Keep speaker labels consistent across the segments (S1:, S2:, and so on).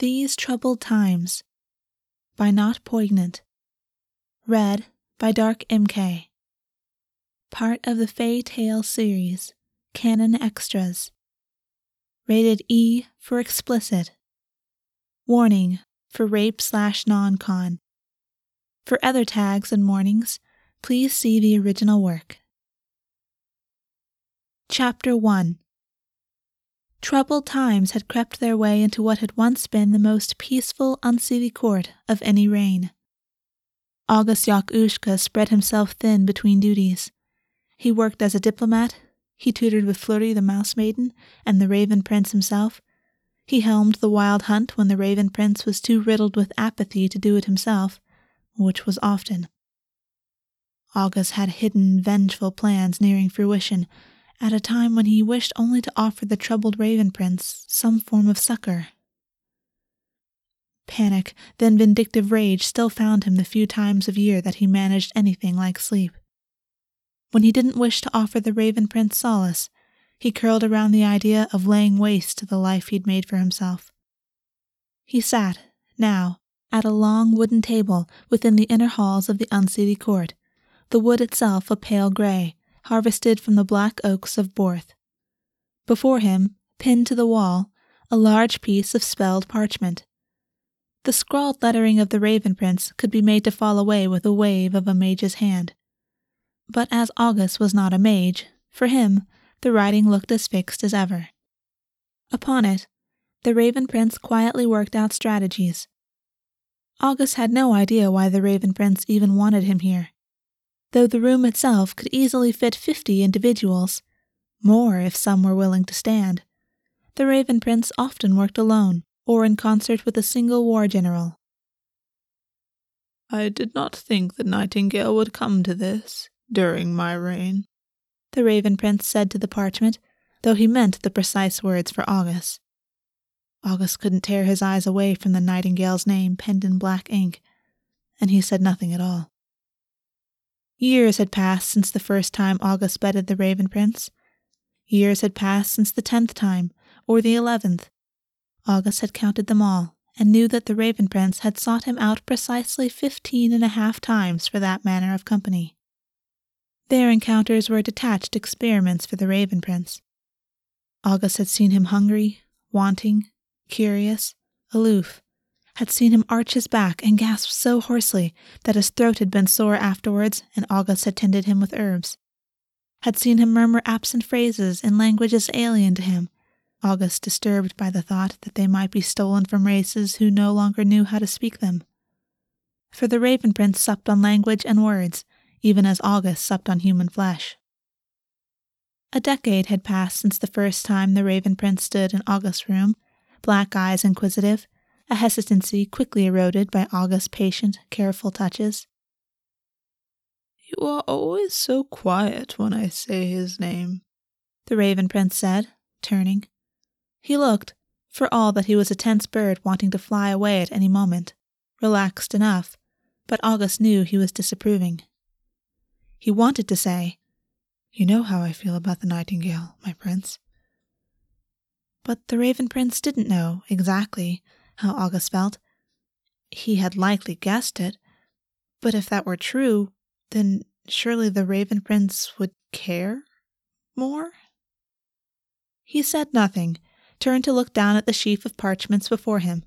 S1: These Troubled Times by Not Poignant. Read by Dark MK. Part of the Fae Tale series, Canon Extras. Rated E for explicit. Warning for rape slash non con. For other tags and warnings, please see the original work. Chapter 1 Troubled times had crept their way into what had once been the most peaceful Unseelie court of any reign. Augus Yakushka spread himself thin between duties. He worked as a diplomat, he tutored with Flurry the Mouse Maiden and the Raven Prince himself, he helmed the wild hunt when the Raven Prince was too riddled with apathy to do it himself, which was often. Augus had hidden, vengeful plans nearing fruition at a time when he wished only to offer the troubled Raven Prince some form of succor. Panic, then vindictive rage, still found him the few times of year that he managed anything like sleep. When he didn't wish to offer the Raven Prince solace, he curled around the idea of laying waste to the life he'd made for himself. He sat, now, at a long wooden table within the inner halls of the Unseelie court, the wood itself a pale gray, harvested from the black oaks of Borth. Before him, pinned to the wall, a large piece of spelled parchment. The scrawled lettering of the Raven Prince could be made to fall away with a wave of a mage's hand. But as Augus was not a mage, for him, the writing looked as fixed as ever. Upon it, the Raven Prince quietly worked out strategies. Augus had no idea why the Raven Prince even wanted him here though the room itself could easily fit fifty individuals, more if some were willing to stand. The Raven Prince often worked alone or in concert with a single war general.
S2: I did not think the Nightingale would come to this during my reign,
S1: the Raven Prince said to the parchment, though he meant the precise words for Augus. Augus couldn't tear his eyes away from the Nightingale's name penned in black ink, and he said nothing at all. Years had passed since the first time Augus bedded the Raven Prince. Years had passed since the tenth time, or the eleventh. Augus had counted them all, and knew that the Raven Prince had sought him out precisely fifteen and a half times for that manner of company. Their encounters were detached experiments for the Raven Prince. Augus had seen him hungry, wanting, curious, aloof, had seen him arch his back and gasp so hoarsely that his throat had been sore afterwards, and Augus had tended him with herbs. Had seen him murmur absent phrases in languages alien to him, Augus disturbed by the thought that they might be stolen from races who no longer knew how to speak them. For the Raven Prince supped on language and words, even as Augus supped on human flesh. A decade had passed since the first time the Raven Prince stood in August's room, black eyes inquisitive, a hesitancy quickly eroded by Augus's patient, careful touches.
S2: You are always so quiet when I say his name,
S1: the Raven Prince said, turning. He looked, for all that he was a tense bird wanting to fly away at any moment, relaxed enough, but Augus knew he was disapproving. He wanted to say, You know how I feel about the nightingale, my prince. But the Raven Prince didn't know, exactly, how Augus felt. He had likely guessed it, but if that were true, then surely the Raven Prince would care more? He said nothing, turned to look down at the sheaf of parchments before him.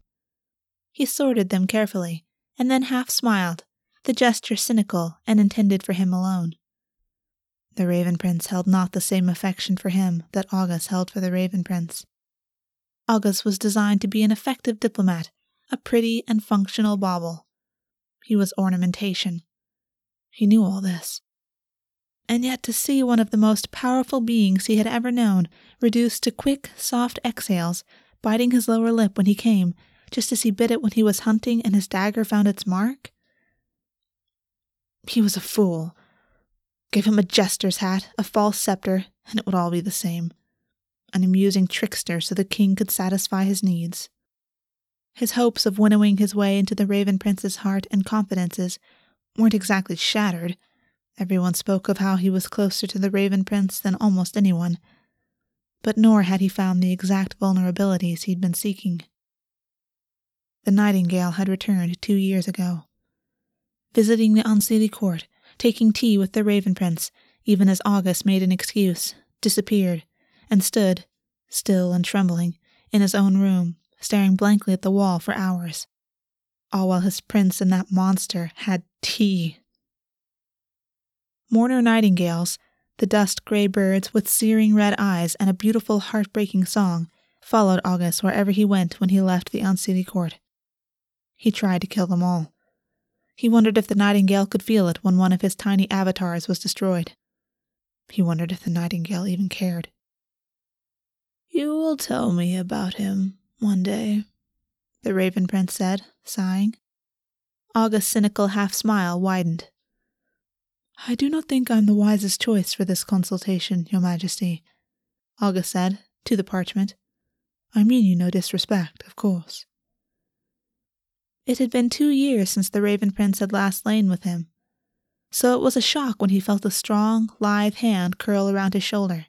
S1: He sorted them carefully, and then half smiled, the gesture cynical and intended for him alone. The Raven Prince held not the same affection for him that Augus held for the Raven Prince. Augus was designed to be an effective diplomat, a pretty and functional bauble. He was ornamentation. He knew all this. And yet to see one of the most powerful beings he had ever known reduced to quick, soft exhales, biting his lower lip when he came, just as he bit it when he was hunting and his dagger found its mark? He was a fool. Give him a jester's hat, a false scepter, and it would all be the same an amusing trickster so the king could satisfy his needs. His hopes of winnowing his way into the Raven Prince's heart and confidences weren't exactly shattered. Everyone spoke of how he was closer to the Raven Prince than almost anyone, but nor had he found the exact vulnerabilities he'd been seeking. the nightingale had returned two years ago. Visiting the Unseelie court, taking tea with the Raven Prince, even as Augus made an excuse, disappeared, and stood, still and trembling, in his own room, staring blankly at the wall for hours. All while his prince and that monster had tea. Mourner nightingales, the dust gray birds with searing red eyes and a beautiful heartbreaking song, followed Augus wherever he went when he left the Unseelie court. He tried to kill them all. He wondered if the nightingale could feel it when one of his tiny avatars was destroyed. He wondered if the nightingale even cared.
S2: You will tell me about him one day, the Raven Prince said, sighing.
S1: Augus's cynical half smile widened. I do not think I'm the wisest choice for this consultation, Your Majesty, Augus said, to the parchment. I mean you no disrespect, of course. It had been two years since the Raven Prince had last lain with him, so it was a shock when he felt a strong, lithe hand curl around his shoulder.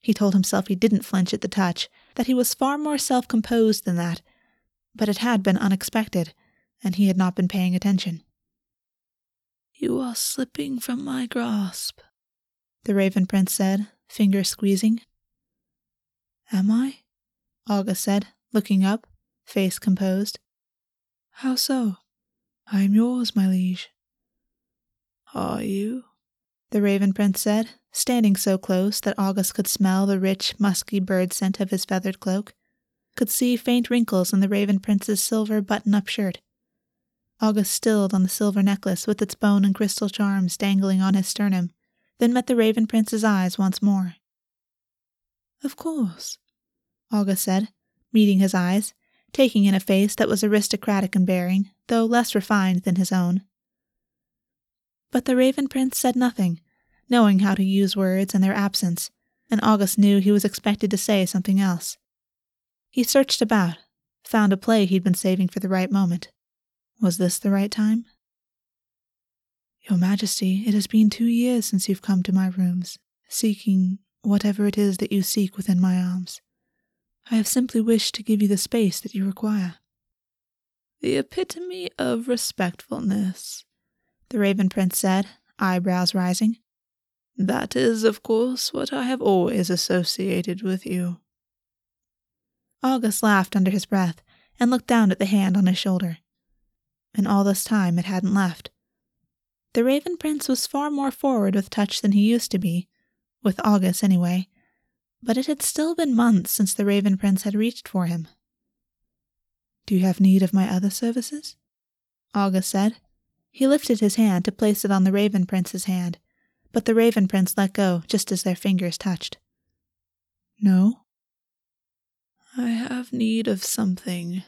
S1: He told himself he didn't flinch at the touch, that he was far more self composed than that, but it had been unexpected, and he had not been paying attention.
S2: You are slipping from my grasp,
S1: the Raven Prince said, finger squeezing.
S2: Am I?
S1: Augus said, looking up, face composed.
S2: How so? I am yours, my liege. Are you?
S1: The Raven Prince said, standing so close that Augus could smell the rich, musky bird scent of his feathered cloak, could see faint wrinkles in the Raven Prince's silver button up shirt, Augus stilled on the silver necklace with its bone and crystal charms dangling on his sternum, then met the Raven Prince's eyes once more.
S2: Of course,
S1: Augus said, meeting his eyes, taking in a face that was aristocratic in bearing, though less refined than his own. But the Raven Prince said nothing, knowing how to use words in their absence, and Augus knew he was expected to say something else. He searched about, found a play he'd been saving for the right moment. Was this the right time? Your Majesty, it has been two years since you've come to my rooms, seeking whatever it is that you seek within my arms. I have simply wished to give you the space that you require.
S2: The epitome of respectfulness,
S1: the Raven Prince said, eyebrows rising.
S2: That is, of course, what I have always associated with you.
S1: Augus laughed under his breath and looked down at the hand on his shoulder and all this time it hadn't left. The Raven Prince was far more forward with touch than he used to be, with Augus anyway, but it had still been months since the Raven Prince had reached for him. Do you have need of my other services? Augus said. He lifted his hand to place it on the Raven Prince's hand, but the Raven Prince let go just as their fingers touched. No?
S2: I have need of something,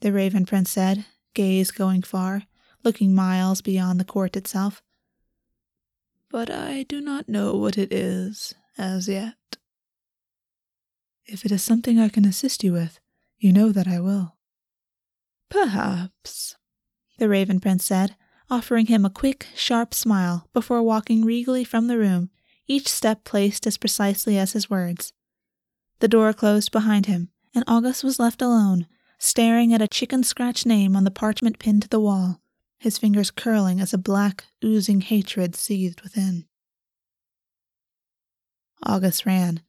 S1: the Raven Prince said, gaze going far, looking miles beyond the court itself.
S2: But I do not know what it is as yet.
S1: If it is something I can assist you with, you know that I will.
S2: Perhaps,
S1: the Raven Prince said, offering him a quick, sharp smile before walking regally from the room, each step placed as precisely as his words. The door closed behind him, and Augus was left alone, staring at a chicken scratch name on the parchment pinned to the wall, his fingers curling as a black, oozing hatred seethed within. Augus ran.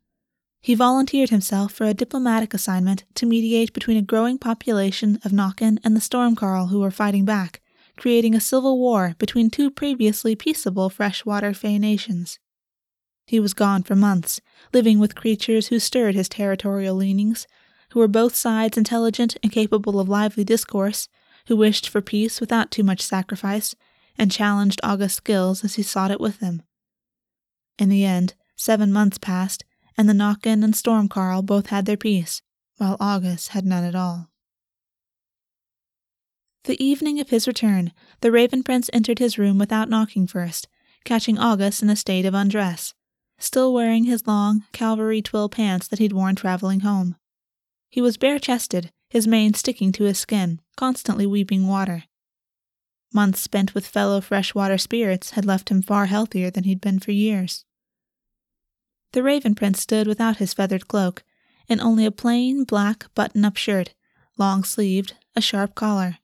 S1: He volunteered himself for a diplomatic assignment to mediate between a growing population of Nokken and the Stormcarl who were fighting back, creating a civil war between two previously peaceable freshwater Fae nations. He was gone for months, living with creatures who stirred his territorial leanings, who were both sides intelligent and capable of lively discourse, who wished for peace without too much sacrifice, and challenged Augus's skills as he sought it with them. In the end, seven months passed, and the Nokken and Stormcarl both had their peace, while Augus had none at all. The evening of his return, the Raven Prince entered his room without knocking first, catching Augus in a state of undress, still wearing his long cavalry twill pants that he'd worn traveling home. He was bare chested, his mane sticking to his skin, constantly weeping water. Months spent with fellow freshwater spirits had left him far healthier than he'd been for years. The Raven Prince stood without his feathered cloak, in only a plain black button up shirt, long sleeved, a sharp collar.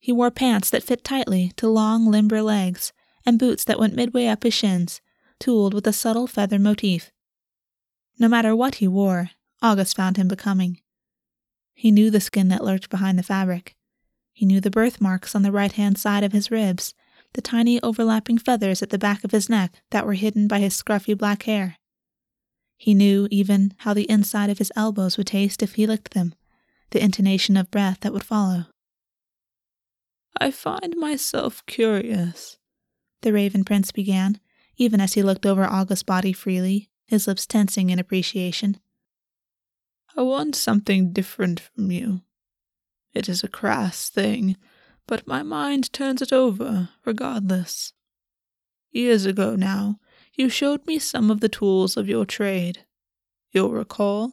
S1: He wore pants that fit tightly to long, limber legs, and boots that went midway up his shins, tooled with a subtle feather motif. No matter what he wore, Augus found him becoming. He knew the skin that lurked behind the fabric. He knew the birthmarks on the right hand side of his ribs, the tiny overlapping feathers at the back of his neck that were hidden by his scruffy black hair. He knew, even, how the inside of his elbows would taste if he licked them, the intonation of breath that would follow.
S2: I find myself curious,
S1: the Raven Prince began, even as he looked over Augus's body freely, his lips tensing in appreciation.
S2: I want something different from you. It is a crass thing, but my mind turns it over regardless. Years ago now, you showed me some of the tools of your trade. You'll recall?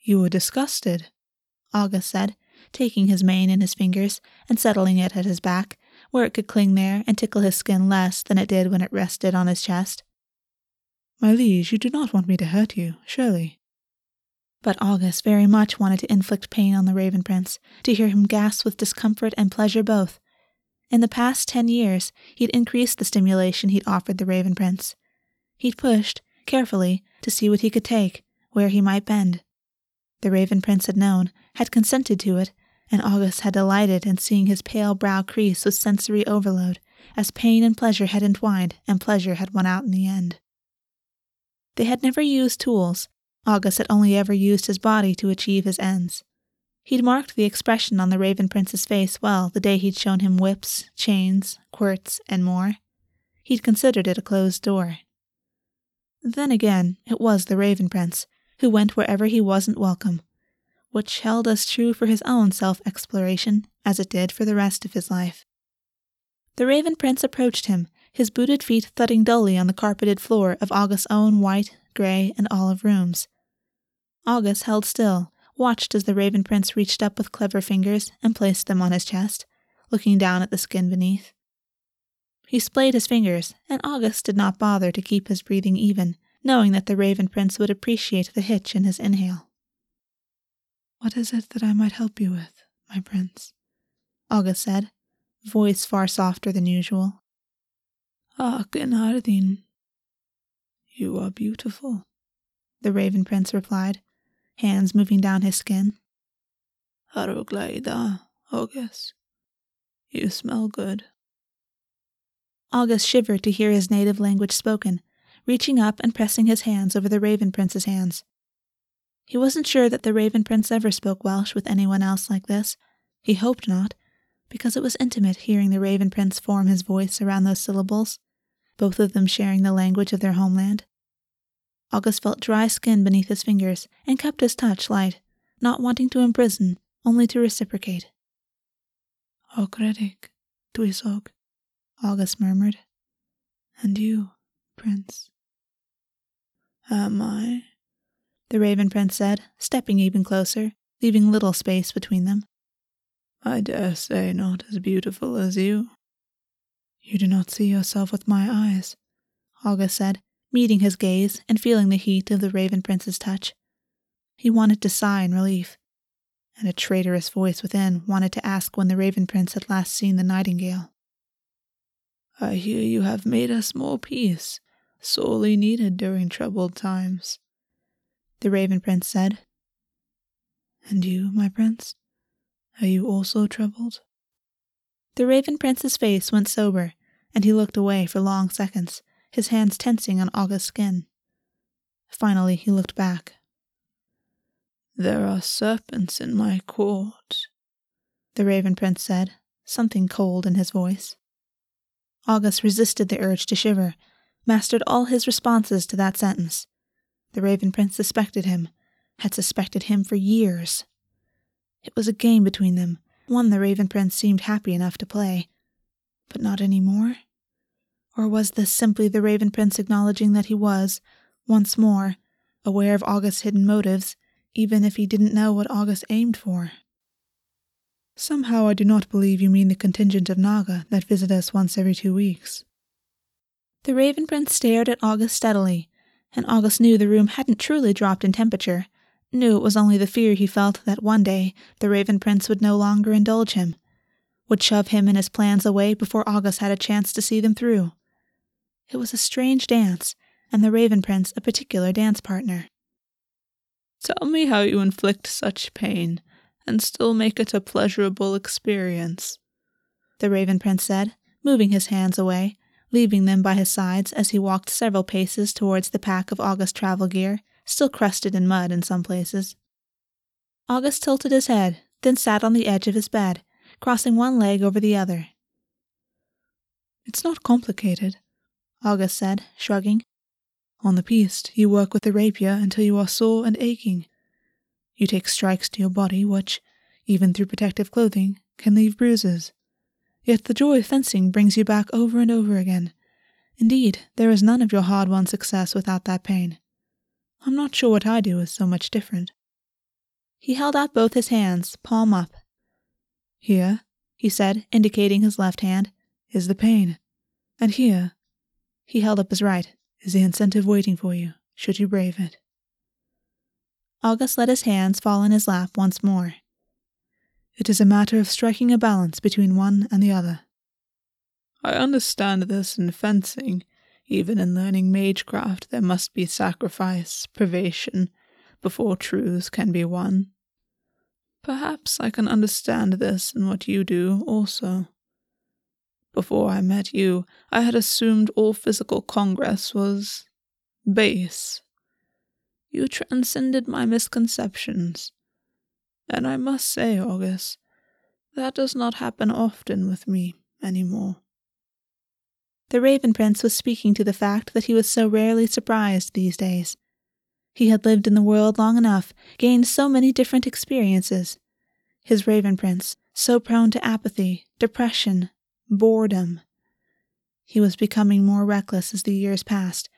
S1: You were disgusted, Augus said, taking his mane in his fingers and settling it at his back, where it could cling there and tickle his skin less than it did when it rested on his chest.
S2: My liege, you do not want me to hurt you, surely.
S1: But Augus very much wanted to inflict pain on the Raven Prince, to hear him gasp with discomfort and pleasure both. In the past ten years, he'd increased the stimulation he'd offered the Raven Prince. He'd pushed, carefully, to see what he could take, where he might bend. The Raven Prince had known, had consented to it, and Augus had delighted in seeing his pale brow crease with sensory overload, as pain and pleasure had entwined and pleasure had won out in the end. They had never used tools. Augus had only ever used his body to achieve his ends. He'd marked the expression on the Raven Prince's face well the day he'd shown him whips, chains, quirts, and more. He'd considered it a closed door. Then again, it was the Raven Prince, who went wherever he wasn't welcome, which held as true for his own self exploration as it did for the rest of his life. The Raven Prince approached him, his booted feet thudding dully on the carpeted floor of Augus's own white, gray, and olive rooms. Augus held still, watched as the Raven Prince reached up with clever fingers and placed them on his chest, looking down at the skin beneath. He splayed his fingers, and Augus did not bother to keep his breathing even, knowing that the Raven Prince would appreciate the hitch in his inhale.
S2: What is it that I might help you with, my prince?
S1: Augus said, voice far softer than usual.
S2: Ah, Genardin, you are beautiful, the Raven Prince replied, hands moving down his skin. Aruglaida, Augus. You smell good.
S1: Augus shivered to hear his native language spoken, reaching up and pressing his hands over the Raven Prince's hands. He wasn't sure that the Raven Prince ever spoke Welsh with anyone else like this. He hoped not, because it was intimate hearing the Raven Prince form his voice around those syllables, both of them sharing the language of their homeland. Augus felt dry skin beneath his fingers and kept his touch light, not wanting to imprison, only to reciprocate.
S2: Oh, Okredik, Tywysog, Augus murmured. And you, Prince. Am I?
S1: The Raven Prince said, stepping even closer, leaving little space between them.
S2: I dare say not as beautiful as you. You do not see yourself with my eyes,
S1: Augus said, meeting his gaze and feeling the heat of the Raven Prince's touch. He wanted to sigh in relief, and a traitorous voice within wanted to ask when the Raven Prince had last seen the nightingale.
S2: I hear you have made us more peace, sorely needed during troubled times
S1: the Raven Prince said.
S2: And you, my prince? Are you also troubled?
S1: The Raven Prince's face went sober, and he looked away for long seconds, his hands tensing on Augus's skin. Finally, he looked back.
S2: There are serpents in my court,
S1: the Raven Prince said, something cold in his voice. Augus resisted the urge to shiver, mastered all his responses to that sentence, the Raven Prince suspected him, had suspected him for years. It was a game between them, one the Raven Prince seemed happy enough to play. But not any more? Or was this simply the Raven Prince acknowledging that he was, once more, aware of Augus's hidden motives, even if he didn't know what Augus aimed for?
S2: Somehow I do not believe you mean the contingent of Naga that visit us once every two weeks.
S1: The Raven Prince stared at Augus steadily, and Augus knew the room hadn't truly dropped in temperature, knew it was only the fear he felt that one day the Raven Prince would no longer indulge him, would shove him and his plans away before Augus had a chance to see them through. It was a strange dance, and the Raven Prince a particular dance partner.
S2: Tell me how you inflict such pain and still make it a pleasurable experience,
S1: the Raven Prince said, moving his hands away, leaving them by his sides as he walked several paces towards the pack of Augus travel gear, still crusted in mud in some places. Augus tilted his head, then sat on the edge of his bed, crossing one leg over the other.
S2: It's not complicated, Augus said, shrugging. On the piste, you work with the rapier until you are sore and aching. You take strikes to your body which, even through protective clothing, can leave bruises. Yet the joy of fencing brings you back over and over again. Indeed, there is none of your hard won success without that pain. I'm not sure what I do is so much different.
S1: He held out both his hands, palm up.
S2: Here, he said, indicating his left hand, is the pain. And here, he held up his right, is the incentive waiting for you, should you brave it.
S1: Augus let his hands fall in his lap once more.
S2: It is a matter of striking a balance between one and the other. I understand this in fencing. Even in learning magecraft, there must be sacrifice, privation, before truths can be won. Perhaps I can understand this in what you do also. Before I met you, I had assumed all physical congress was base. You transcended my misconceptions. And I must say, Augus, that does not happen often with me any more.
S1: The Raven Prince was speaking to the fact that he was so rarely surprised these days. He had lived in the world long enough, gained so many different experiences. His Raven Prince, so prone to apathy, depression, boredom. He was becoming more reckless as the years passed,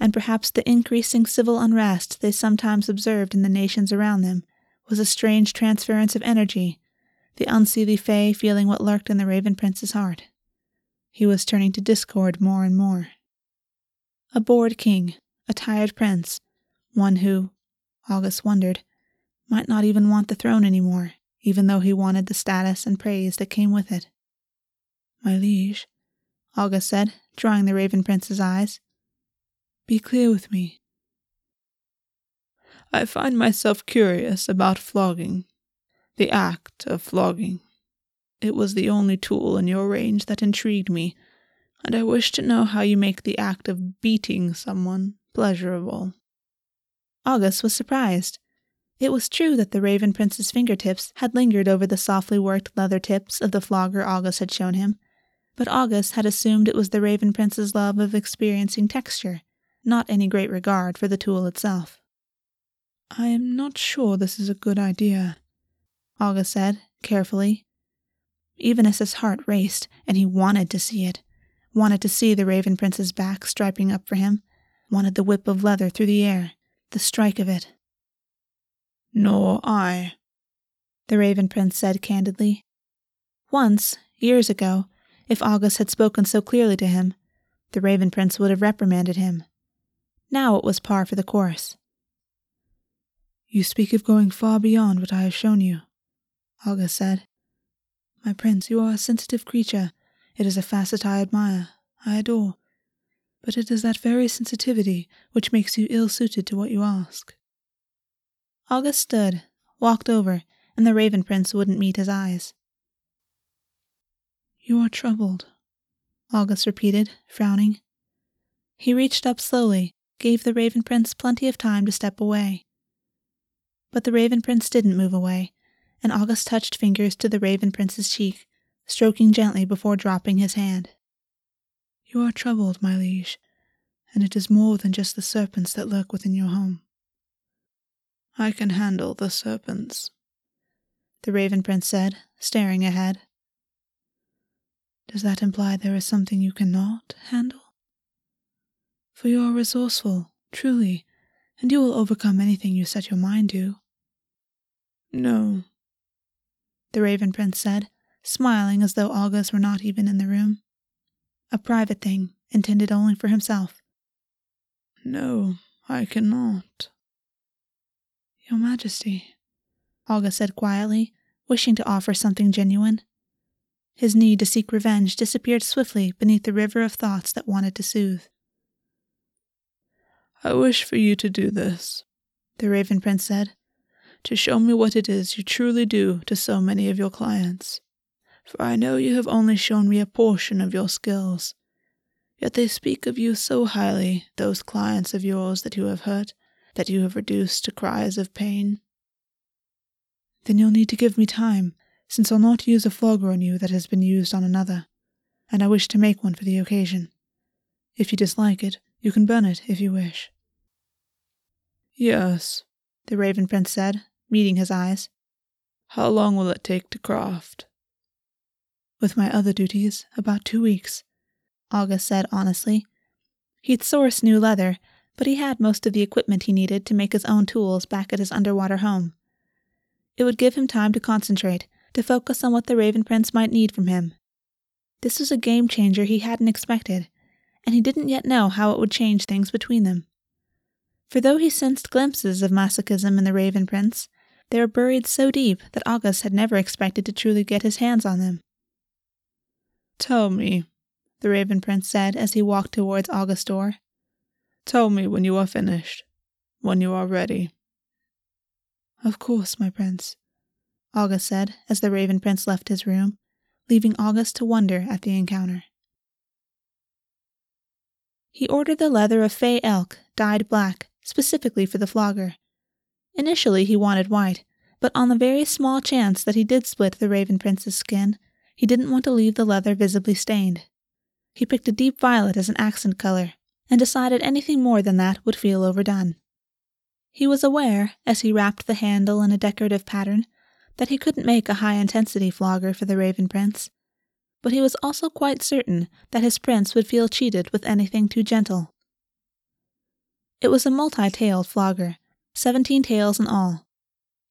S1: and perhaps the increasing civil unrest they sometimes observed in the nations around them was a strange transference of energy, the unseelie Fae feeling what lurked in the Raven Prince's heart. He was turning to discord more and more. A bored king, a tired prince, one who, Augus wondered, might not even want the throne any more, even though he wanted the status and praise that came with it.
S2: My liege, Augus said, drawing the Raven Prince's eyes. Be clear with me. I find myself curious about flogging, the act of flogging. It was the only tool in your range that intrigued me, and I wish to know how you make the act of beating someone pleasurable.
S1: Augus was surprised. It was true that the Raven Prince's fingertips had lingered over the softly worked leather tips of the flogger Augus had shown him, but Augus had assumed it was the Raven Prince's love of experiencing texture, not any great regard for the tool itself.
S2: I am not sure this is a good idea,
S1: Augus said, carefully. Even as his heart raced, and he wanted to see it, wanted to see the Raven Prince's back striping up for him, wanted the whip of leather through the air, the strike of it.
S2: Nor I,
S1: the Raven Prince said candidly. Once, years ago, if Augus had spoken so clearly to him, the Raven Prince would have reprimanded him. Now it was par for the course.
S2: You speak of going far beyond what I have shown you, Augus said. My prince, you are a sensitive creature. It is a facet I admire, I adore. But it is that very sensitivity which makes you ill suited to what you ask.
S1: Augus stood, walked over, and the Raven Prince wouldn't meet his eyes.
S2: You are troubled,
S1: Augus repeated, frowning. He reached up slowly, gave the Raven Prince plenty of time to step away. But the Raven Prince didn't move away, and Augus touched fingers to the Raven Prince's cheek, stroking gently before dropping his hand.
S2: You are troubled, my liege, and it is more than just the serpents that lurk within your home. I can handle the serpents, the Raven Prince said, staring ahead. Does that imply there is something you cannot handle? For you are resourceful, truly, and you will overcome anything you set your mind to. No, the Raven Prince said, smiling as though Augus were not even in the room. A private thing, intended only for himself. No, I cannot.
S1: Your Majesty, Augus said quietly, wishing to offer something genuine. His need to seek revenge disappeared swiftly beneath the river of thoughts that wanted to soothe.
S2: I wish for you to do this, the Raven Prince said, to show me what it is you truly do to so many of your clients. For I know you have only shown me a portion of your skills. Yet they speak of you so highly, those clients of yours that you have hurt, that you have reduced to cries of pain.
S1: Then you'll need to give me time, since I'll not use a flogger on you that has been used on another, and I wish to make one for the occasion. If you dislike it, you can burn it if you wish.
S2: Yes, the Raven Prince said, meeting his eyes. How long will it take to craft?
S1: With my other duties, about two weeks, Augus said honestly. He'd sourced new leather, but he had most of the equipment he needed to make his own tools back at his underwater home. It would give him time to concentrate, to focus on what the Raven Prince might need from him. This was a game changer he hadn't expected, and he didn't yet know how it would change things between them. For though he sensed glimpses of masochism in the Raven Prince, they were buried so deep that Augus had never expected to truly get his hands on them.
S2: Tell me, the Raven Prince said as he walked towards Augus's door. Tell me when you are finished, when you are ready.
S1: Of course, my prince, Augus said as the Raven Prince left his room, leaving Augus to wonder at the encounter. He ordered the leather of Fae elk, dyed black, specifically for the flogger. Initially, he wanted white, but on the very small chance that he did split the Raven Prince's skin, he didn't want to leave the leather visibly stained. He picked a deep violet as an accent color, and decided anything more than that would feel overdone. He was aware, as he wrapped the handle in a decorative pattern, that he couldn't make a high intensity flogger for the Raven Prince, but he was also quite certain that his prince would feel cheated with anything too gentle. It was a multi tailed flogger, seventeen tails in all.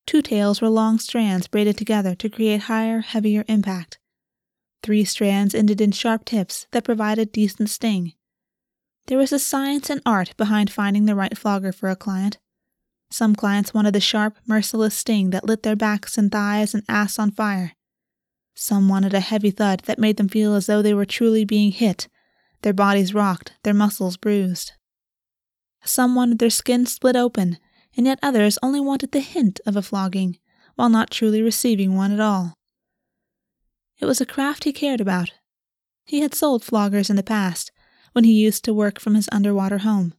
S1: Two tails were long strands braided together to create higher, heavier impact. Three strands ended in sharp tips that provided decent sting. There was a science and art behind finding the right flogger for a client. Some clients wanted the sharp, merciless sting that lit their backs and thighs and ass on fire. Some wanted a heavy thud that made them feel as though they were truly being hit, their bodies rocked, their muscles bruised. Some wanted their skin split open, and yet others only wanted the hint of a flogging, while not truly receiving one at all. It was a craft he cared about. He had sold floggers in the past, when he used to work from his underwater home.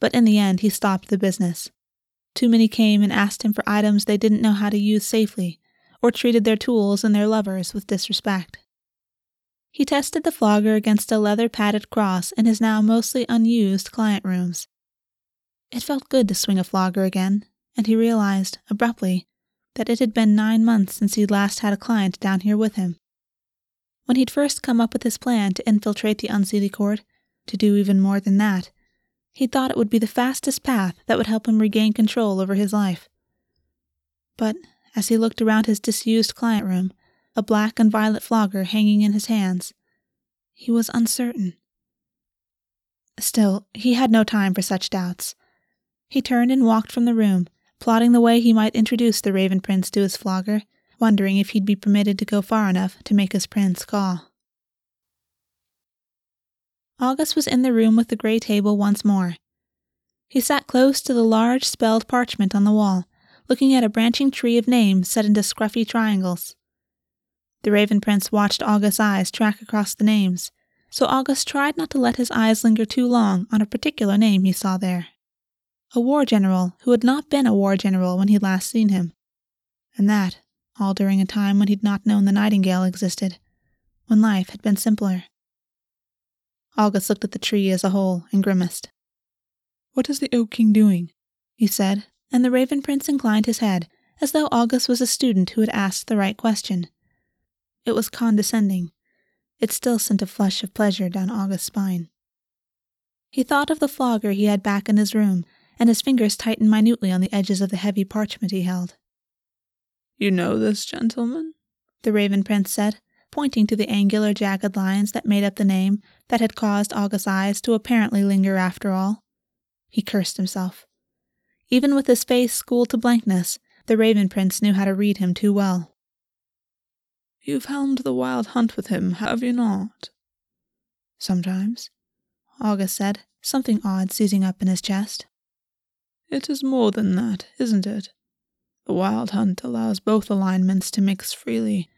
S1: But in the end, he stopped the business. Too many came and asked him for items they didn't know how to use safely, or treated their tools and their lovers with disrespect. He tested the flogger against a leather padded cross in his now mostly unused client rooms. It felt good to swing a flogger again, and he realized, abruptly, that it had been nine months since he'd last had a client down here with him. When he'd first come up with his plan to infiltrate the Unseelie Court, to do even more than that, he'd thought it would be the fastest path that would help him regain control over his life. But as he looked around his disused client room, a black and violet flogger hanging in his hands, he was uncertain. Still, he had no time for such doubts. He turned and walked from the room, plotting the way he might introduce the Raven Prince to his flogger, wondering if he'd be permitted to go far enough to make his prince call. Augus was in the room with the gray table once more. He sat close to the large spelled parchment on the wall, looking at a branching tree of names set into scruffy triangles. The Raven Prince watched Augus's eyes track across the names, so Augus tried not to let his eyes linger too long on a particular name he saw there. A war general who had not been a war general when he'd last seen him. And that, all during a time when he'd not known the Nightingale existed, when life had been simpler. Augus looked at the tree as a whole and grimaced. What is the Oak King doing? he said, and the Raven Prince inclined his head, as though Augus was a student who had asked the right question. It was condescending. It still sent a flush of pleasure down Augus's spine. He thought of the flogger he had back in his room, and his fingers tightened minutely on the edges of the heavy parchment he held.
S2: You know this gentleman?
S1: The Raven Prince said, pointing to the angular, jagged lines that made up the name that had caused Augus's eyes to apparently linger after all. He cursed himself. Even with his face schooled to blankness, the Raven Prince knew how to read him too well.
S2: You've helmed the wild hunt with him, have you not?
S1: Sometimes, Augus said, something odd seizing up in his chest.
S2: It is more than that, isn't it? The wild hunt allows both alignments to mix freely,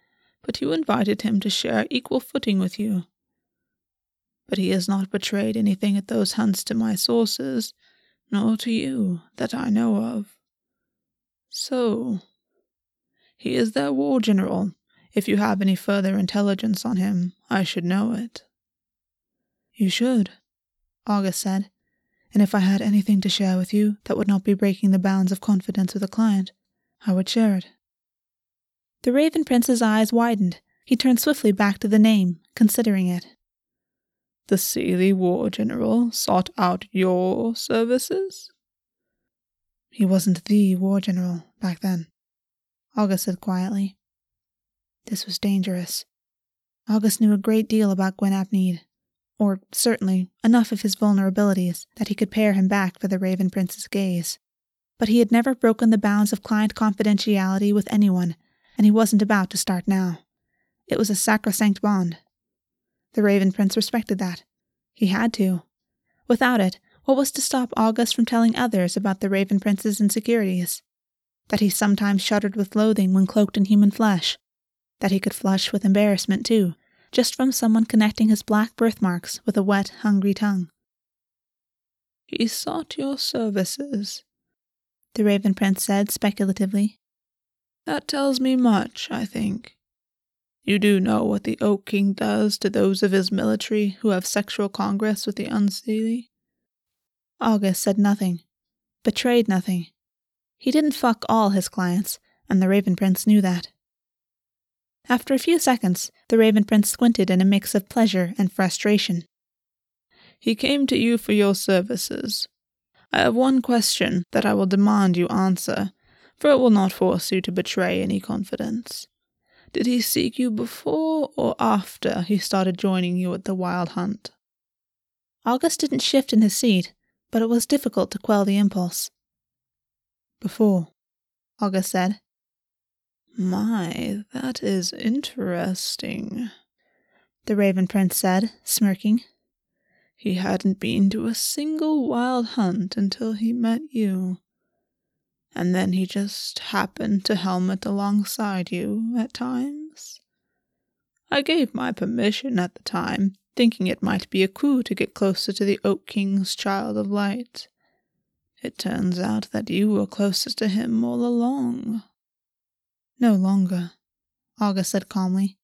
S2: but you invited him to share equal footing with you. But he has not betrayed anything at those hunts to my sources, nor to you, that I know of. So, he is their war general. If you have any further intelligence on him, I should know it.
S1: You should, Augus said. And if I had anything to share with you that would not be breaking the bounds of confidence with a client, I would share it. The Raven Prince's eyes widened. He turned swiftly back to the name, considering it.
S2: The Seelie War General sought out your services?
S1: He wasn't the War General back then, Augus said quietly. This was dangerous. Augus knew a great deal about Gwyn ap Nudd, or certainly enough of his vulnerabilities that he could pare him back for the Raven Prince's gaze. But he had never broken the bounds of client confidentiality with anyone, and he wasn't about to start now. It was a sacrosanct bond. The Raven Prince respected that. He had to. Without it, what was to stop Augus from telling others about the Raven Prince's insecurities? That he sometimes shuddered with loathing when cloaked in human flesh. That he could flush with embarrassment, too, just from someone connecting his black birthmarks with a wet, hungry tongue.
S2: He sought your services,
S1: the Raven Prince said speculatively.
S2: That tells me much, I think. You do know what the Oak King does to those of his military who have sexual congress with the Unseelie?
S1: Augus said nothing, betrayed nothing. He didn't fuck all his clients, and the Raven Prince knew that. After a few seconds, the Raven Prince squinted in a mix of pleasure and frustration.
S2: He came to you for your services. I have one question that I will demand you answer, for it will not force you to betray any confidence. Did he seek you before or after he started joining you at the wild hunt?
S1: Augus didn't shift in his seat, but it was difficult to quell the impulse.
S2: Before, Augus said. My, that is interesting, the Raven Prince said, smirking. He hadn't been to a single wild hunt until he met you. And then he just happened to helmet alongside you at times. I gave my permission at the time, thinking it might be a coup to get closer to the Oak King's Child of Light. It turns out that you were closest to him all along.
S1: No longer, Augus said calmly.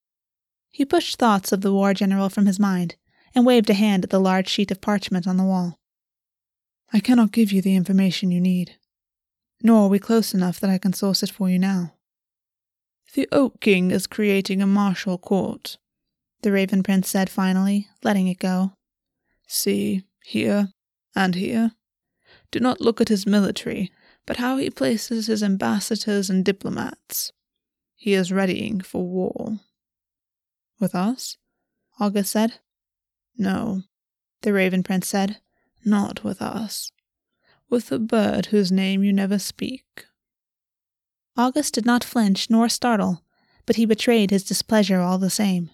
S1: He pushed thoughts of the war general from his mind and waved a hand at the large sheet of parchment on the wall. I cannot give you the information you need, nor are we close enough that I can source it for you now.
S2: The Oak King is creating a martial court, the Raven Prince said finally, letting it go. See, here, and here. Do not look at his military, but how he places his ambassadors and diplomats. He is readying for war.
S1: With us? Augus said.
S2: No, the Raven Prince said. Not with us. With a bird whose name you never speak.
S1: Augus did not flinch nor startle, but he betrayed his displeasure all the same.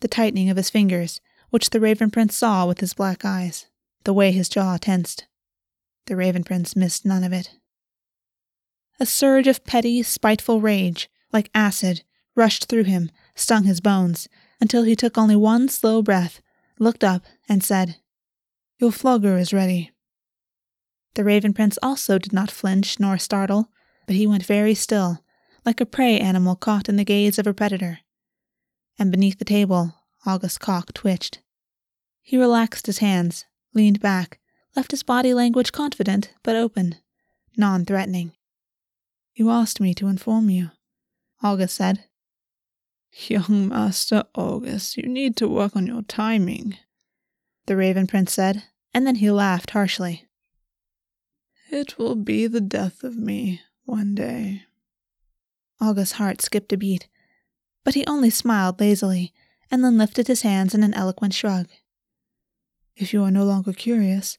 S1: The tightening of his fingers, which the Raven Prince saw with his black eyes, the way his jaw tensed. The Raven Prince missed none of it. A surge of petty, spiteful rage, like acid, rushed through him, stung his bones, until he took only one slow breath, looked up, and said, Your flogger is ready. The Raven Prince also did not flinch nor startle, but he went very still, like a prey animal caught in the gaze of a predator. And beneath the table, Augus cock twitched. He relaxed his hands, leaned back, left his body language confident but open, non threatening. You asked me to inform you, Augus said.
S2: Young Master Augus, you need to work on your timing, the Raven Prince said, and then he laughed harshly. It will be the death of me one day.
S1: Augus's heart skipped a beat, but he only smiled lazily and then lifted his hands in an eloquent shrug. If you are no longer curious,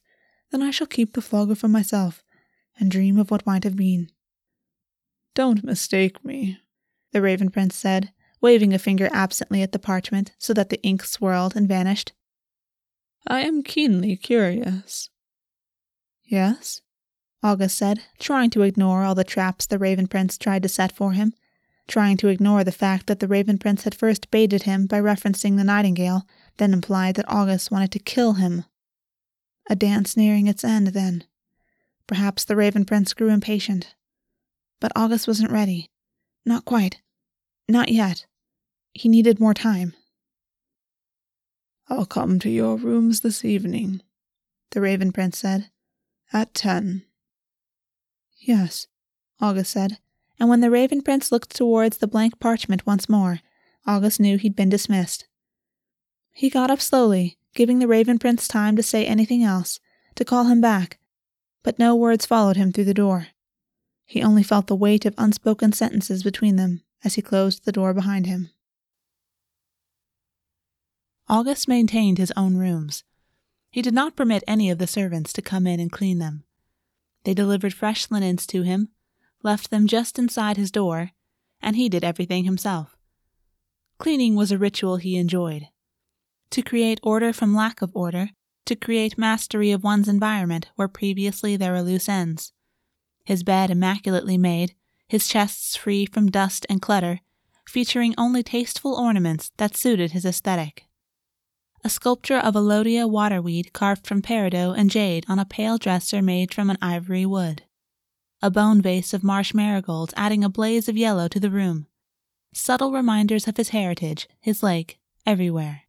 S1: then I shall keep the flogger for myself and dream of what might have been.
S2: Don't mistake me,
S1: the Raven Prince said, waving a finger absently at the parchment so that the ink swirled and vanished.
S2: I am keenly curious.
S1: Yes? Augus said, trying to ignore all the traps the Raven Prince tried to set for him, trying to ignore the fact that the Raven Prince had first baited him by referencing the nightingale, then implied that Augus wanted to kill him. A dance nearing its end, then. Perhaps the Raven Prince grew impatient. But Augus wasn't ready. Not quite. Not yet. He needed more time.
S2: I'll come to your rooms this evening, the Raven Prince said. At ten.
S1: Yes, Augus said, and when the Raven Prince looked towards the blank parchment once more, Augus knew he'd been dismissed. He got up slowly, giving the Raven Prince time to say anything else, to call him back, but no words followed him through the door. He only felt the weight of unspoken sentences between them as he closed the door behind him. Augus maintained his own rooms. He did not permit any of the servants to come in and clean them. They delivered fresh linens to him, left them just inside his door, and he did everything himself. Cleaning was a ritual he enjoyed. To create order from lack of order, to create mastery of one's environment where previously there were loose ends. His bed immaculately made, his chests free from dust and clutter, featuring only tasteful ornaments that suited his aesthetic a sculpture of Elodea waterweed carved from peridot and jade on a pale dresser made from an ivory wood. A bone vase of marsh marigolds adding a blaze of yellow to the room. Subtle reminders of his heritage, his lake, everywhere.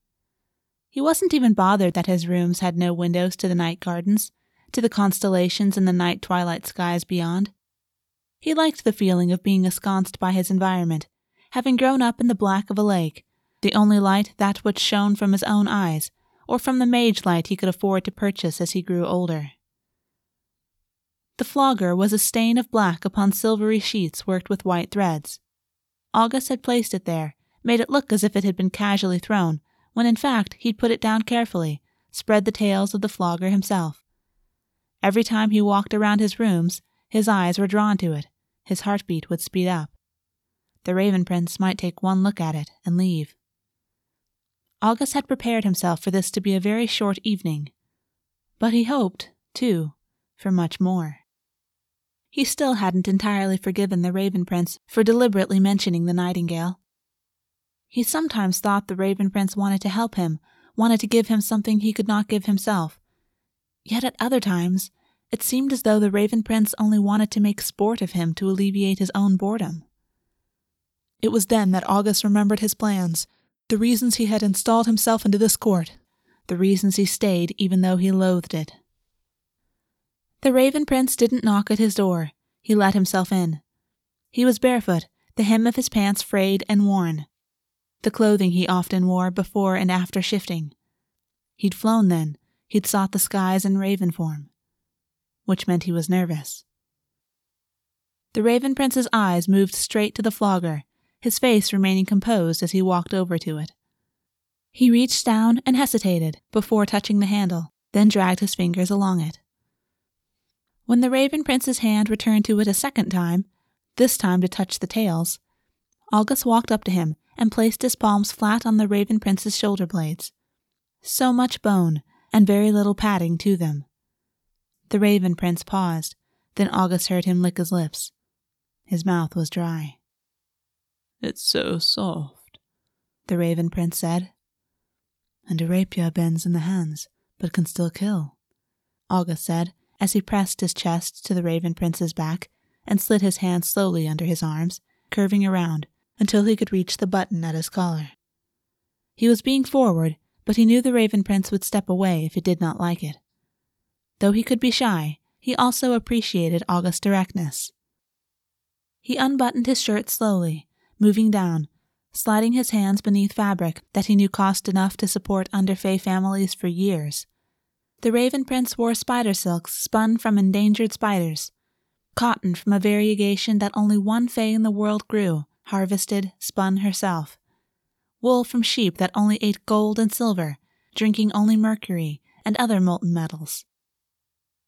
S1: He wasn't even bothered that his rooms had no windows to the night gardens, to the constellations in the night twilight skies beyond. He liked the feeling of being ensconced by his environment, having grown up in the black of a lake, the only light that which shone from his own eyes, or from the mage light he could afford to purchase as he grew older. The flogger was a stain of black upon silvery sheets worked with white threads. Augus had placed it there, made it look as if it had been casually thrown, when in fact he'd put it down carefully, spread the tails of the flogger himself. Every time he walked around his rooms, his eyes were drawn to it, his heartbeat would speed up. The Raven Prince might take one look at it and leave. Augus had prepared himself for this to be a very short evening. But he hoped, too, for much more. He still hadn't entirely forgiven the Raven Prince for deliberately mentioning the nightingale. He sometimes thought the Raven Prince wanted to help him, wanted to give him something he could not give himself. Yet at other times, it seemed as though the Raven Prince only wanted to make sport of him to alleviate his own boredom. It was then that Augus remembered his plans, the reasons he had installed himself into this court, the reasons he stayed even though he loathed it. The Raven Prince didn't knock at his door. He let himself in. He was barefoot, the hem of his pants frayed and worn. The clothing he often wore before and after shifting. He'd flown then. He'd sought the skies in raven form. Which meant he was nervous. The Raven Prince's eyes moved straight to the flogger, his face remaining composed as he walked over to it. He reached down and hesitated before touching the handle, then dragged his fingers along it. When the Raven Prince's hand returned to it a second time, this time to touch the tails, Augus walked up to him and placed his palms flat on the Raven Prince's shoulder blades. So much bone, and very little padding to them. The Raven Prince paused, then Augus heard him lick his lips. His mouth was dry.
S2: It's so soft,
S1: the Raven Prince said.
S2: And a rapier bends in the hands, but can still kill, August said as he pressed his chest to the Raven Prince's back and slid his hand slowly under his arms, curving around until he could reach the button at his collar. He was being forward, but he knew the Raven Prince would step away if he did not like it. Though he could be shy, he also appreciated Augus's directness. He unbuttoned his shirt slowly moving down, sliding his hands beneath fabric that he knew cost enough to support underfey families for years. The Raven Prince wore spider silks spun from endangered spiders, cotton from a variegation that only one fay in the world grew, harvested, spun herself, wool from sheep that only ate gold and silver, drinking only mercury and other molten metals.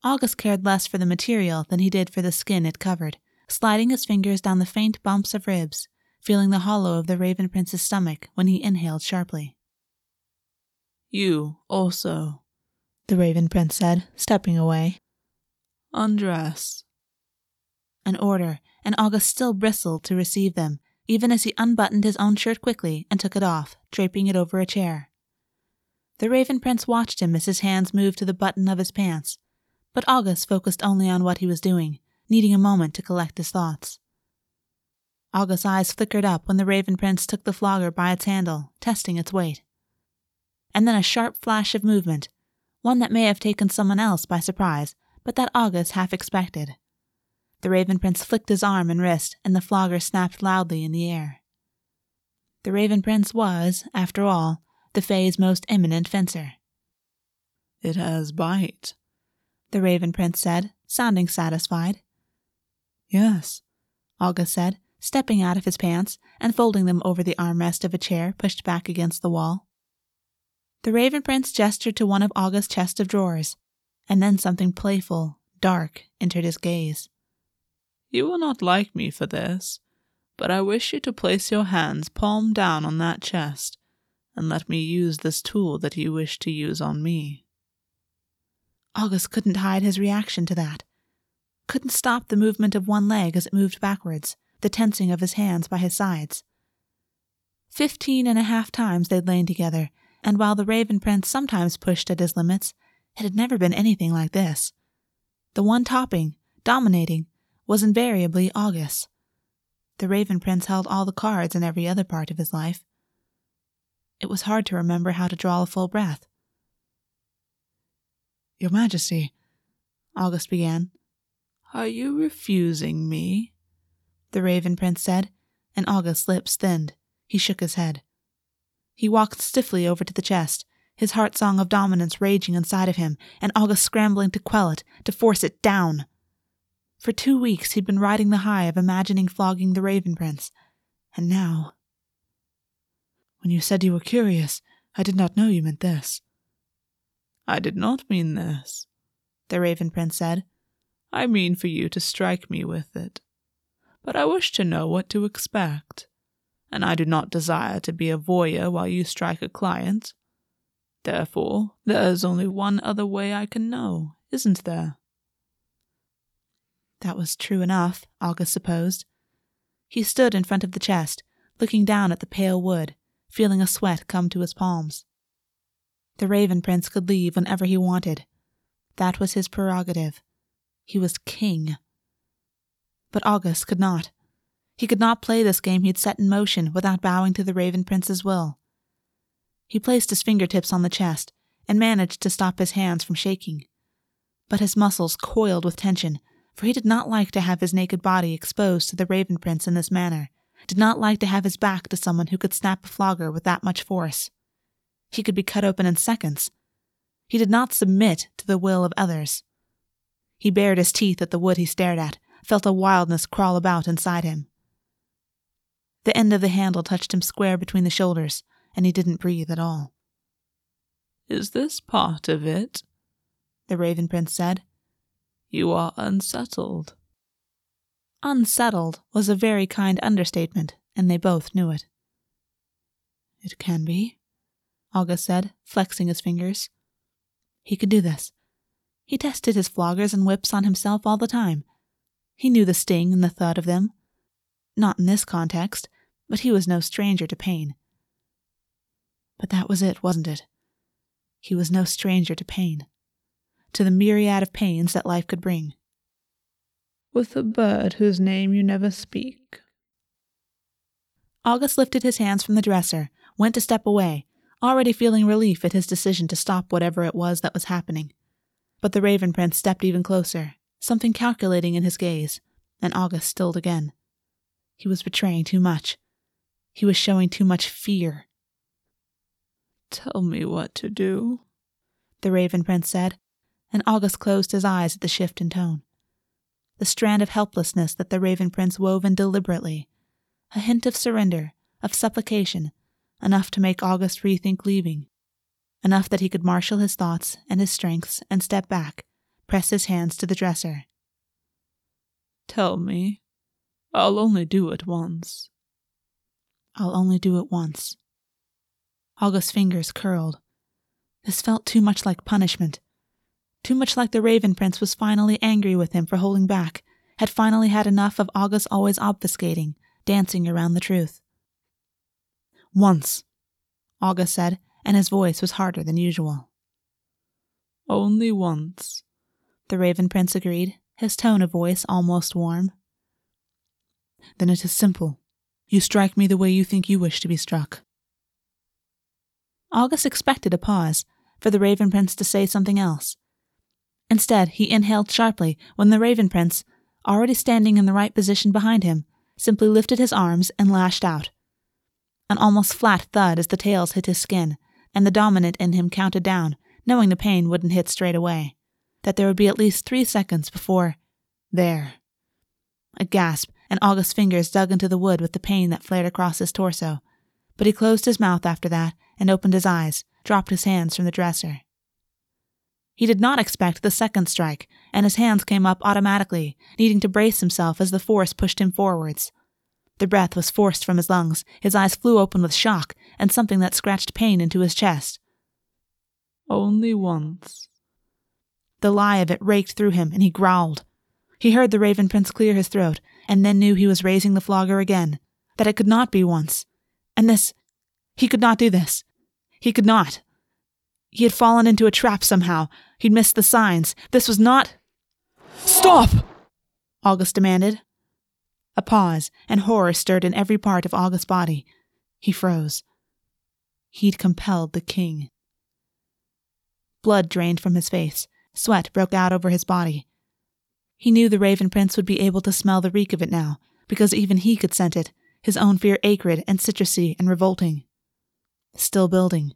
S1: Augus cared less for the material than he did for the skin it covered, sliding his fingers down the faint bumps of ribs, feeling the hollow of the Raven Prince's stomach when he inhaled sharply.
S2: You also,
S1: the Raven Prince said, stepping away.
S2: Undress.
S1: An order, and Augus still bristled to receive them, even as he unbuttoned his own shirt quickly and took it off, draping it over a chair. The Raven Prince watched him as his hands moved to the button of his pants, but Augus focused only on what he was doing, needing a moment to collect his thoughts. Augus's eyes flickered up when the Raven Prince took the flogger by its handle, testing its weight. And then a sharp flash of movement, one that may have taken someone else by surprise, but that Augus half expected. The Raven Prince flicked his arm and wrist, and the flogger snapped loudly in the air. The Raven Prince was, after all, the Fae's most eminent fencer.
S2: It has bite,
S1: the Raven Prince said, sounding satisfied.
S2: Yes,
S1: Augus said, stepping out of his pants and folding them over the armrest of a chair pushed back against the wall. The Raven Prince gestured to one of Augus's chest of drawers, and then something playful, dark, entered his gaze.
S2: You will not like me for this, but I wish you to place your hands palm down on that chest and let me use this tool that you wish to use on me.
S1: Augus couldn't hide his reaction to that. Couldn't stop the movement of one leg as it moved backwards, the tensing of his hands by his sides. Fifteen and a half times they'd lain together, and while the Raven Prince sometimes pushed at his limits, it had never been anything like this. The one topping, dominating, was invariably Augus. The Raven Prince held all the cards in every other part of his life. It was hard to remember how to draw a full breath.
S2: Your Majesty, Augus began. Are you refusing me?
S1: The Raven Prince said, and Augus's lips thinned. He shook his head. He walked stiffly over to the chest, his heart song of dominance raging inside of him, and Augus scrambling to quell it, to force it down. For two weeks he'd been riding the high of imagining flogging the Raven Prince, and now.
S2: When you said you were curious, I did not know you meant this. I did not mean this, the Raven Prince said. I mean for you to strike me with it. But I wish to know what to expect, and I do not desire to be a voyeur while you strike a client. Therefore, there is only one other way I can know, isn't there?
S1: That was true enough, Augus supposed. He stood in front of the chest, looking down at the pale wood, feeling a sweat come to his palms. The Raven Prince could leave whenever he wanted. That was his prerogative. He was king. But Augus could not. He could not play this game he'd set in motion without bowing to the Raven Prince's will. He placed his fingertips on the chest and managed to stop his hands from shaking. But his muscles coiled with tension, for he did not like to have his naked body exposed to the Raven Prince in this manner, did not like to have his back to someone who could snap a flogger with that much force. He could be cut open in seconds. He did not submit to the will of others. He bared his teeth at the wood he stared at, felt a wildness crawl about inside him. The end of the handle touched him square between the shoulders, and he didn't breathe at all.
S2: Is this part of it? The Raven Prince said. You are unsettled.
S1: Unsettled was a very kind understatement, and they both knew it.
S2: It can be,
S1: Augus said, flexing his fingers. He could do this. He tested his floggers and whips on himself all the time. He knew the sting and the thud of them. Not in this context, but he was no stranger to pain. But that was it, wasn't it? He was no stranger to pain, to the myriad of pains that life could bring.
S2: With a bird whose name you never speak.
S1: Augus lifted his hands from the dresser, went to step away, already feeling relief at his decision to stop whatever it was that was happening. But the Raven Prince stepped even closer, something calculating in his gaze, and Augus stilled again. He was betraying too much. He was showing too much fear.
S2: Tell me what to do,
S1: the Raven Prince said, and Augus closed his eyes at the shift in tone. The strand of helplessness that the Raven Prince wove in deliberately, a hint of surrender, of supplication, enough to make Augus rethink leaving, enough that he could marshal his thoughts and his strengths and step back, press his hands to the dresser.
S2: Tell me. I'll only do it once.
S1: I'll only do it once. Augus's fingers curled. This felt too much like punishment. Too much like the Raven Prince was finally angry with him for holding back, had finally had enough of Augus always obfuscating, dancing around the truth. Once, Augus said, and his voice was harder than usual.
S2: Only once,
S1: the Raven Prince agreed, his tone of voice almost warm. Then it is simple. You strike me the way you think you wish to be struck. Augus expected a pause, for the Raven Prince to say something else. Instead, he inhaled sharply when the Raven Prince, already standing in the right position behind him, simply lifted his arms and lashed out. An almost flat thud as the tails hit his skin, and the dominant in him counted down, knowing the pain wouldn't hit straight away, that there would be at least three seconds before. There. A gasp, and Augus's fingers dug into the wood with the pain that flared across his torso. But he closed his mouth after that and opened his eyes, dropped his hands from the dresser. He did not expect the second strike, and his hands came up automatically, needing to brace himself as the force pushed him forwards. The breath was forced from his lungs, his eyes flew open with shock, and something that scratched pain into his chest.
S2: Only once.
S1: The lie of it raked through him, and he growled. He heard the Raven Prince clear his throat, and then knew he was raising the flogger again, that it could not be once. And this. He could not do this. He could not. He had fallen into a trap somehow. He'd missed the signs. This was not.
S2: Stop!
S1: Augus demanded. A pause, and horror stirred in every part of Augus's body. He froze. He'd compelled the king. Blood drained from his face. Sweat broke out over his body. He knew the Raven Prince would be able to smell the reek of it now, because even he could scent it, his own fear acrid and citrusy and revolting. Still building.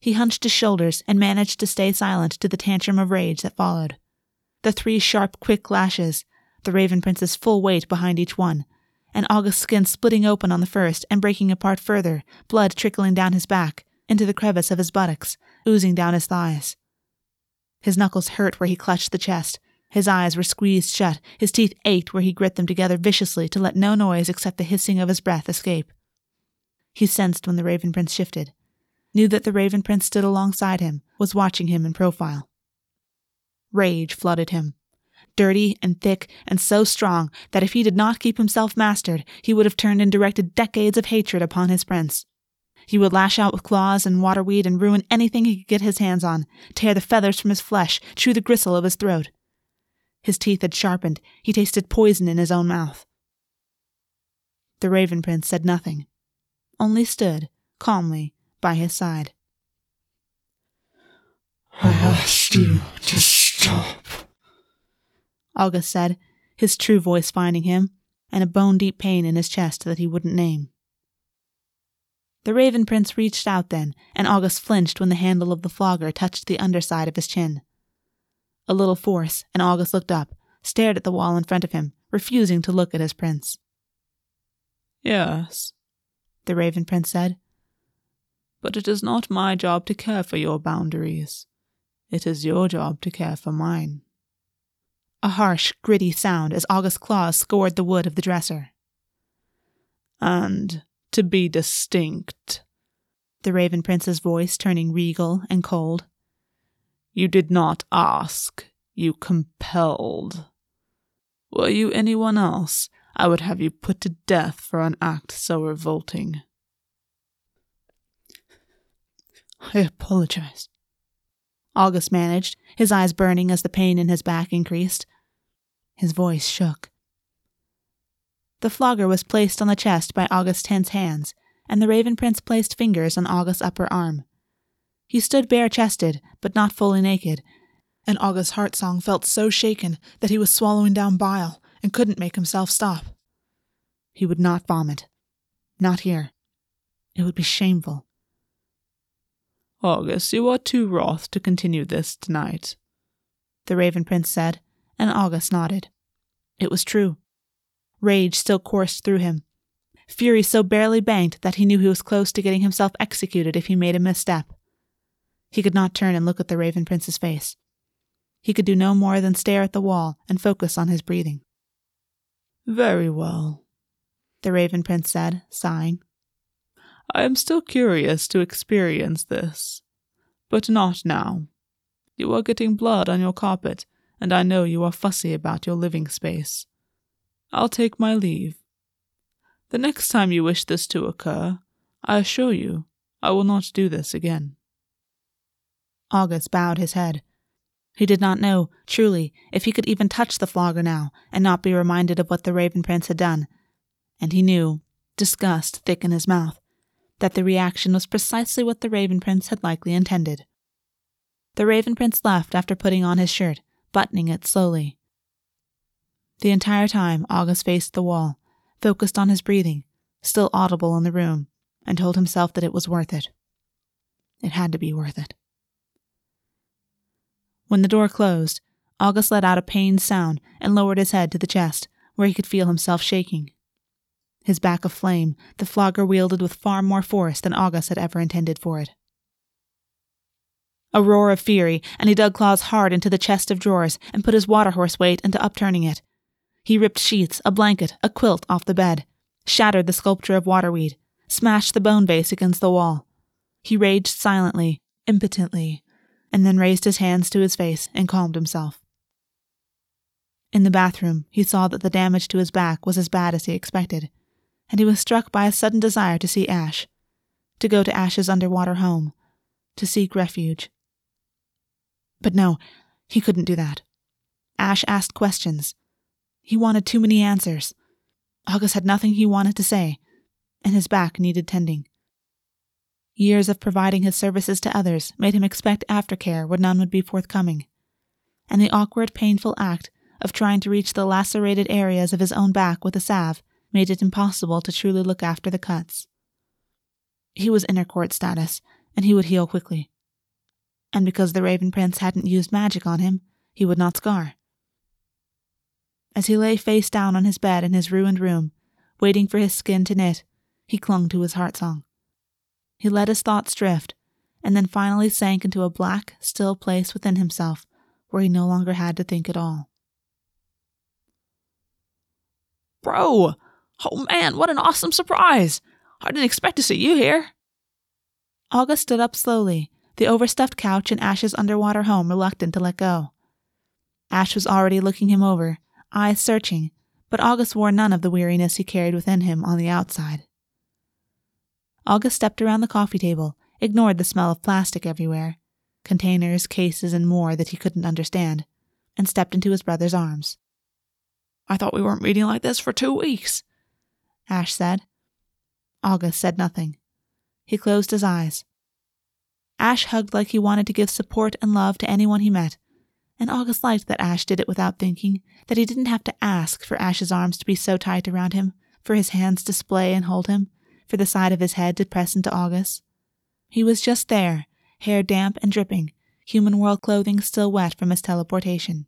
S1: He hunched his shoulders and managed to stay silent to the tantrum of rage that followed. The three sharp, quick lashes, the Raven Prince's full weight behind each one, and Augus's skin splitting open on the first and breaking apart further, blood trickling down his back, into the crevice of his buttocks, oozing down his thighs. His knuckles hurt where he clutched the chest. His eyes were squeezed shut, his teeth ached where he grit them together viciously to let no noise except the hissing of his breath escape. He sensed when the Raven Prince shifted, knew that the Raven Prince stood alongside him, was watching him in profile. Rage flooded him. Dirty and thick and so strong that if he did not keep himself mastered, he would have turned and directed decades of hatred upon his prince. He would lash out with claws and waterweed and ruin anything he could get his hands on, tear the feathers from his flesh, chew the gristle of his throat. His teeth had sharpened, he tasted poison in his own mouth. The Raven Prince said nothing, only stood, calmly, by his side.
S3: I asked you to stop,
S1: Augus said, his true voice finding him, and a bone deep pain in his chest that he wouldn't name. The Raven Prince reached out then, and Augus flinched when the handle of the flogger touched the underside of his chin. A little force, and Augus looked up, stared at the wall in front of him, refusing to look at his prince.
S2: Yes, the Raven Prince said. But it is not my job to care for your boundaries. It is your job to care for mine.
S1: A harsh, gritty sound as Augus's claws scored the wood of the dresser.
S2: And to be distinct,
S1: the Raven Prince's voice turning regal and cold.
S2: You did not ask, you compelled. Were you anyone else, I would have you put to death for an act so revolting.
S1: I apologize. Augus managed, his eyes burning as the pain in his back increased. His voice shook. The flogger was placed on the chest by Augus tense hands, and the Raven Prince placed fingers on Augus's upper arm. He stood bare chested, but not fully naked, and Augus's heart song felt so shaken that he was swallowing down bile and couldn't make himself stop. He would not vomit. Not here. It would be shameful.
S2: Augus, you are too wroth to continue this tonight,
S1: the Raven Prince said, and Augus nodded. It was true. Rage still coursed through him. Fury so barely banked that he knew he was close to getting himself executed if he made a misstep. He could not turn and look at the Raven Prince's face. he could do no more than stare at the wall and focus on his breathing.
S2: Very well, the Raven Prince said, sighing. I am still curious to experience this, but not now. You are getting blood on your carpet, and I know you are fussy about your living space. I'll take my leave. The next time you wish this to occur, I assure you I will not do this again.
S1: Augus bowed his head. He did not know, truly, if he could even touch the flogger now and not be reminded of what the Raven Prince had done. And he knew, disgust thick in his mouth, that the reaction was precisely what the Raven Prince had likely intended. The Raven Prince left after putting on his shirt, buttoning it slowly. The entire time, Augus faced the wall, focused on his breathing, still audible in the room, and told himself that it was worth it. It had to be worth it. When the door closed, Augus let out a pained sound and lowered his head to the chest, where he could feel himself shaking. His back aflame, the flogger wielded with far more force than Augus had ever intended for it. A roar of fury, and he dug claws hard into the chest of drawers and put his water horse weight into upturning it. He ripped sheets, a blanket, a quilt off the bed, shattered the sculpture of waterweed, smashed the bone vase against the wall. He raged silently, impotently, and then raised his hands to his face and calmed himself. In the bathroom, he saw that the damage to his back was as bad as he expected, and he was struck by a sudden desire to see Ash, to go to Ash's underwater home, to seek refuge. But no, he couldn't do that. Ash asked questions. He wanted too many answers. Augus had nothing he wanted to say, and his back needed tending. Years of providing his services to others made him expect aftercare where none would be forthcoming, and the awkward, painful act of trying to reach the lacerated areas of his own back with a salve made it impossible to truly look after the cuts. He was inner court status, and he would heal quickly and because the Raven Prince hadn't used magic on him, he would not scar. As he lay face down on his bed in his ruined room, waiting for his skin to knit, he clung to his heart song. He let his thoughts drift, and then finally sank into a black, still place within himself where he no longer had to think at all.
S2: Bro! Oh man, what an awesome surprise! I didn't expect to see you here.
S1: Augus stood up slowly the overstuffed couch in Ash's underwater home reluctant to let go. Ash was already looking him over, eyes searching, but Augus wore none of the weariness he carried within him on the outside. Augus stepped around the coffee table, ignored the smell of plastic everywhere, containers, cases, and more that he couldn't understand, and stepped into his brother's arms.
S2: I thought we weren't meeting like this for two weeks,
S1: Ash said. Augus said nothing. He closed his eyes, Ash hugged like he wanted to give support and love to anyone he met. And Augus liked that Ash did it without thinking, that he didn't have to ask for Ash's arms to be so tight around him, for his hands to splay and hold him, for the side of his head to press into Augus. He was just there, hair damp and dripping, human world clothing still wet from his teleportation.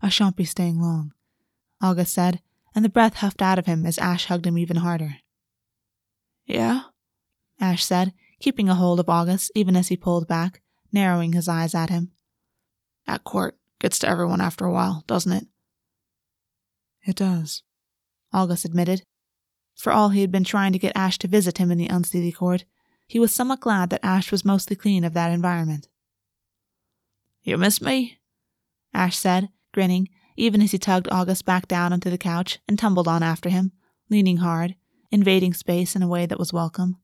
S1: I shan't be staying long, Augus said, and the breath huffed out of him as Ash hugged him even harder.
S2: Yeah?
S1: Ash said, keeping a hold of Augus even as he pulled back, narrowing his eyes at him.
S2: At court gets to everyone after a while, doesn't it?
S1: It does, August admitted. For all he had been trying to get Ash to visit him in the Unseelie court, he was somewhat glad that Ash was mostly clean of that environment.
S2: You miss me?
S1: Ash said, grinning, even as he tugged Augus back down onto the couch and tumbled on after him, leaning hard, invading space in a way that was welcome.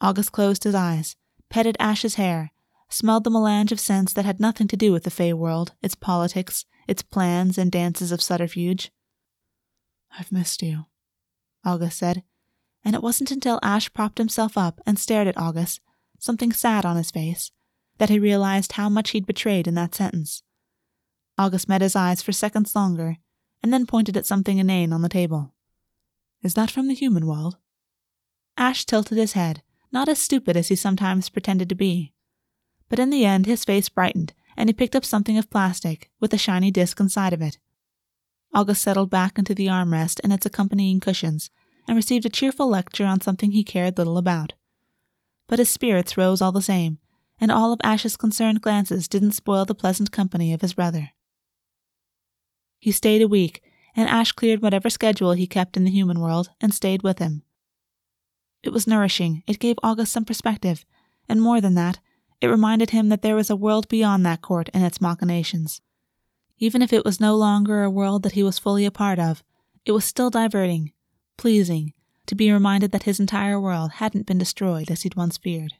S1: Augus closed his eyes, petted Ash's hair, smelled the melange of scents that had nothing to do with the Fae world, its politics, its plans and dances of subterfuge. I've missed you, Augus said, and it wasn't until Ash propped himself up and stared at August, something sad on his face, that he realized how much he'd betrayed in that sentence. Augus met his eyes for seconds longer, and then pointed at something inane on the table. Is that from the human world? Ash tilted his head, not as stupid as he sometimes pretended to be. But in the end, his face brightened, and he picked up something of plastic with a shiny disc inside of it. Augus settled back into the armrest and its accompanying cushions, and received a cheerful lecture on something he cared little about. But his spirits rose all the same, and all of Ash's concerned glances didn't spoil the pleasant company of his brother. He stayed a week, and Ash cleared whatever schedule he kept in the human world and stayed with him. It was nourishing, it gave Augus some perspective, and more than that, it reminded him that there was a world beyond that court and its machinations. Even if it was no longer a world that he was fully a part of, it was still diverting, pleasing, to be reminded that his entire world hadn't been destroyed as he'd once feared.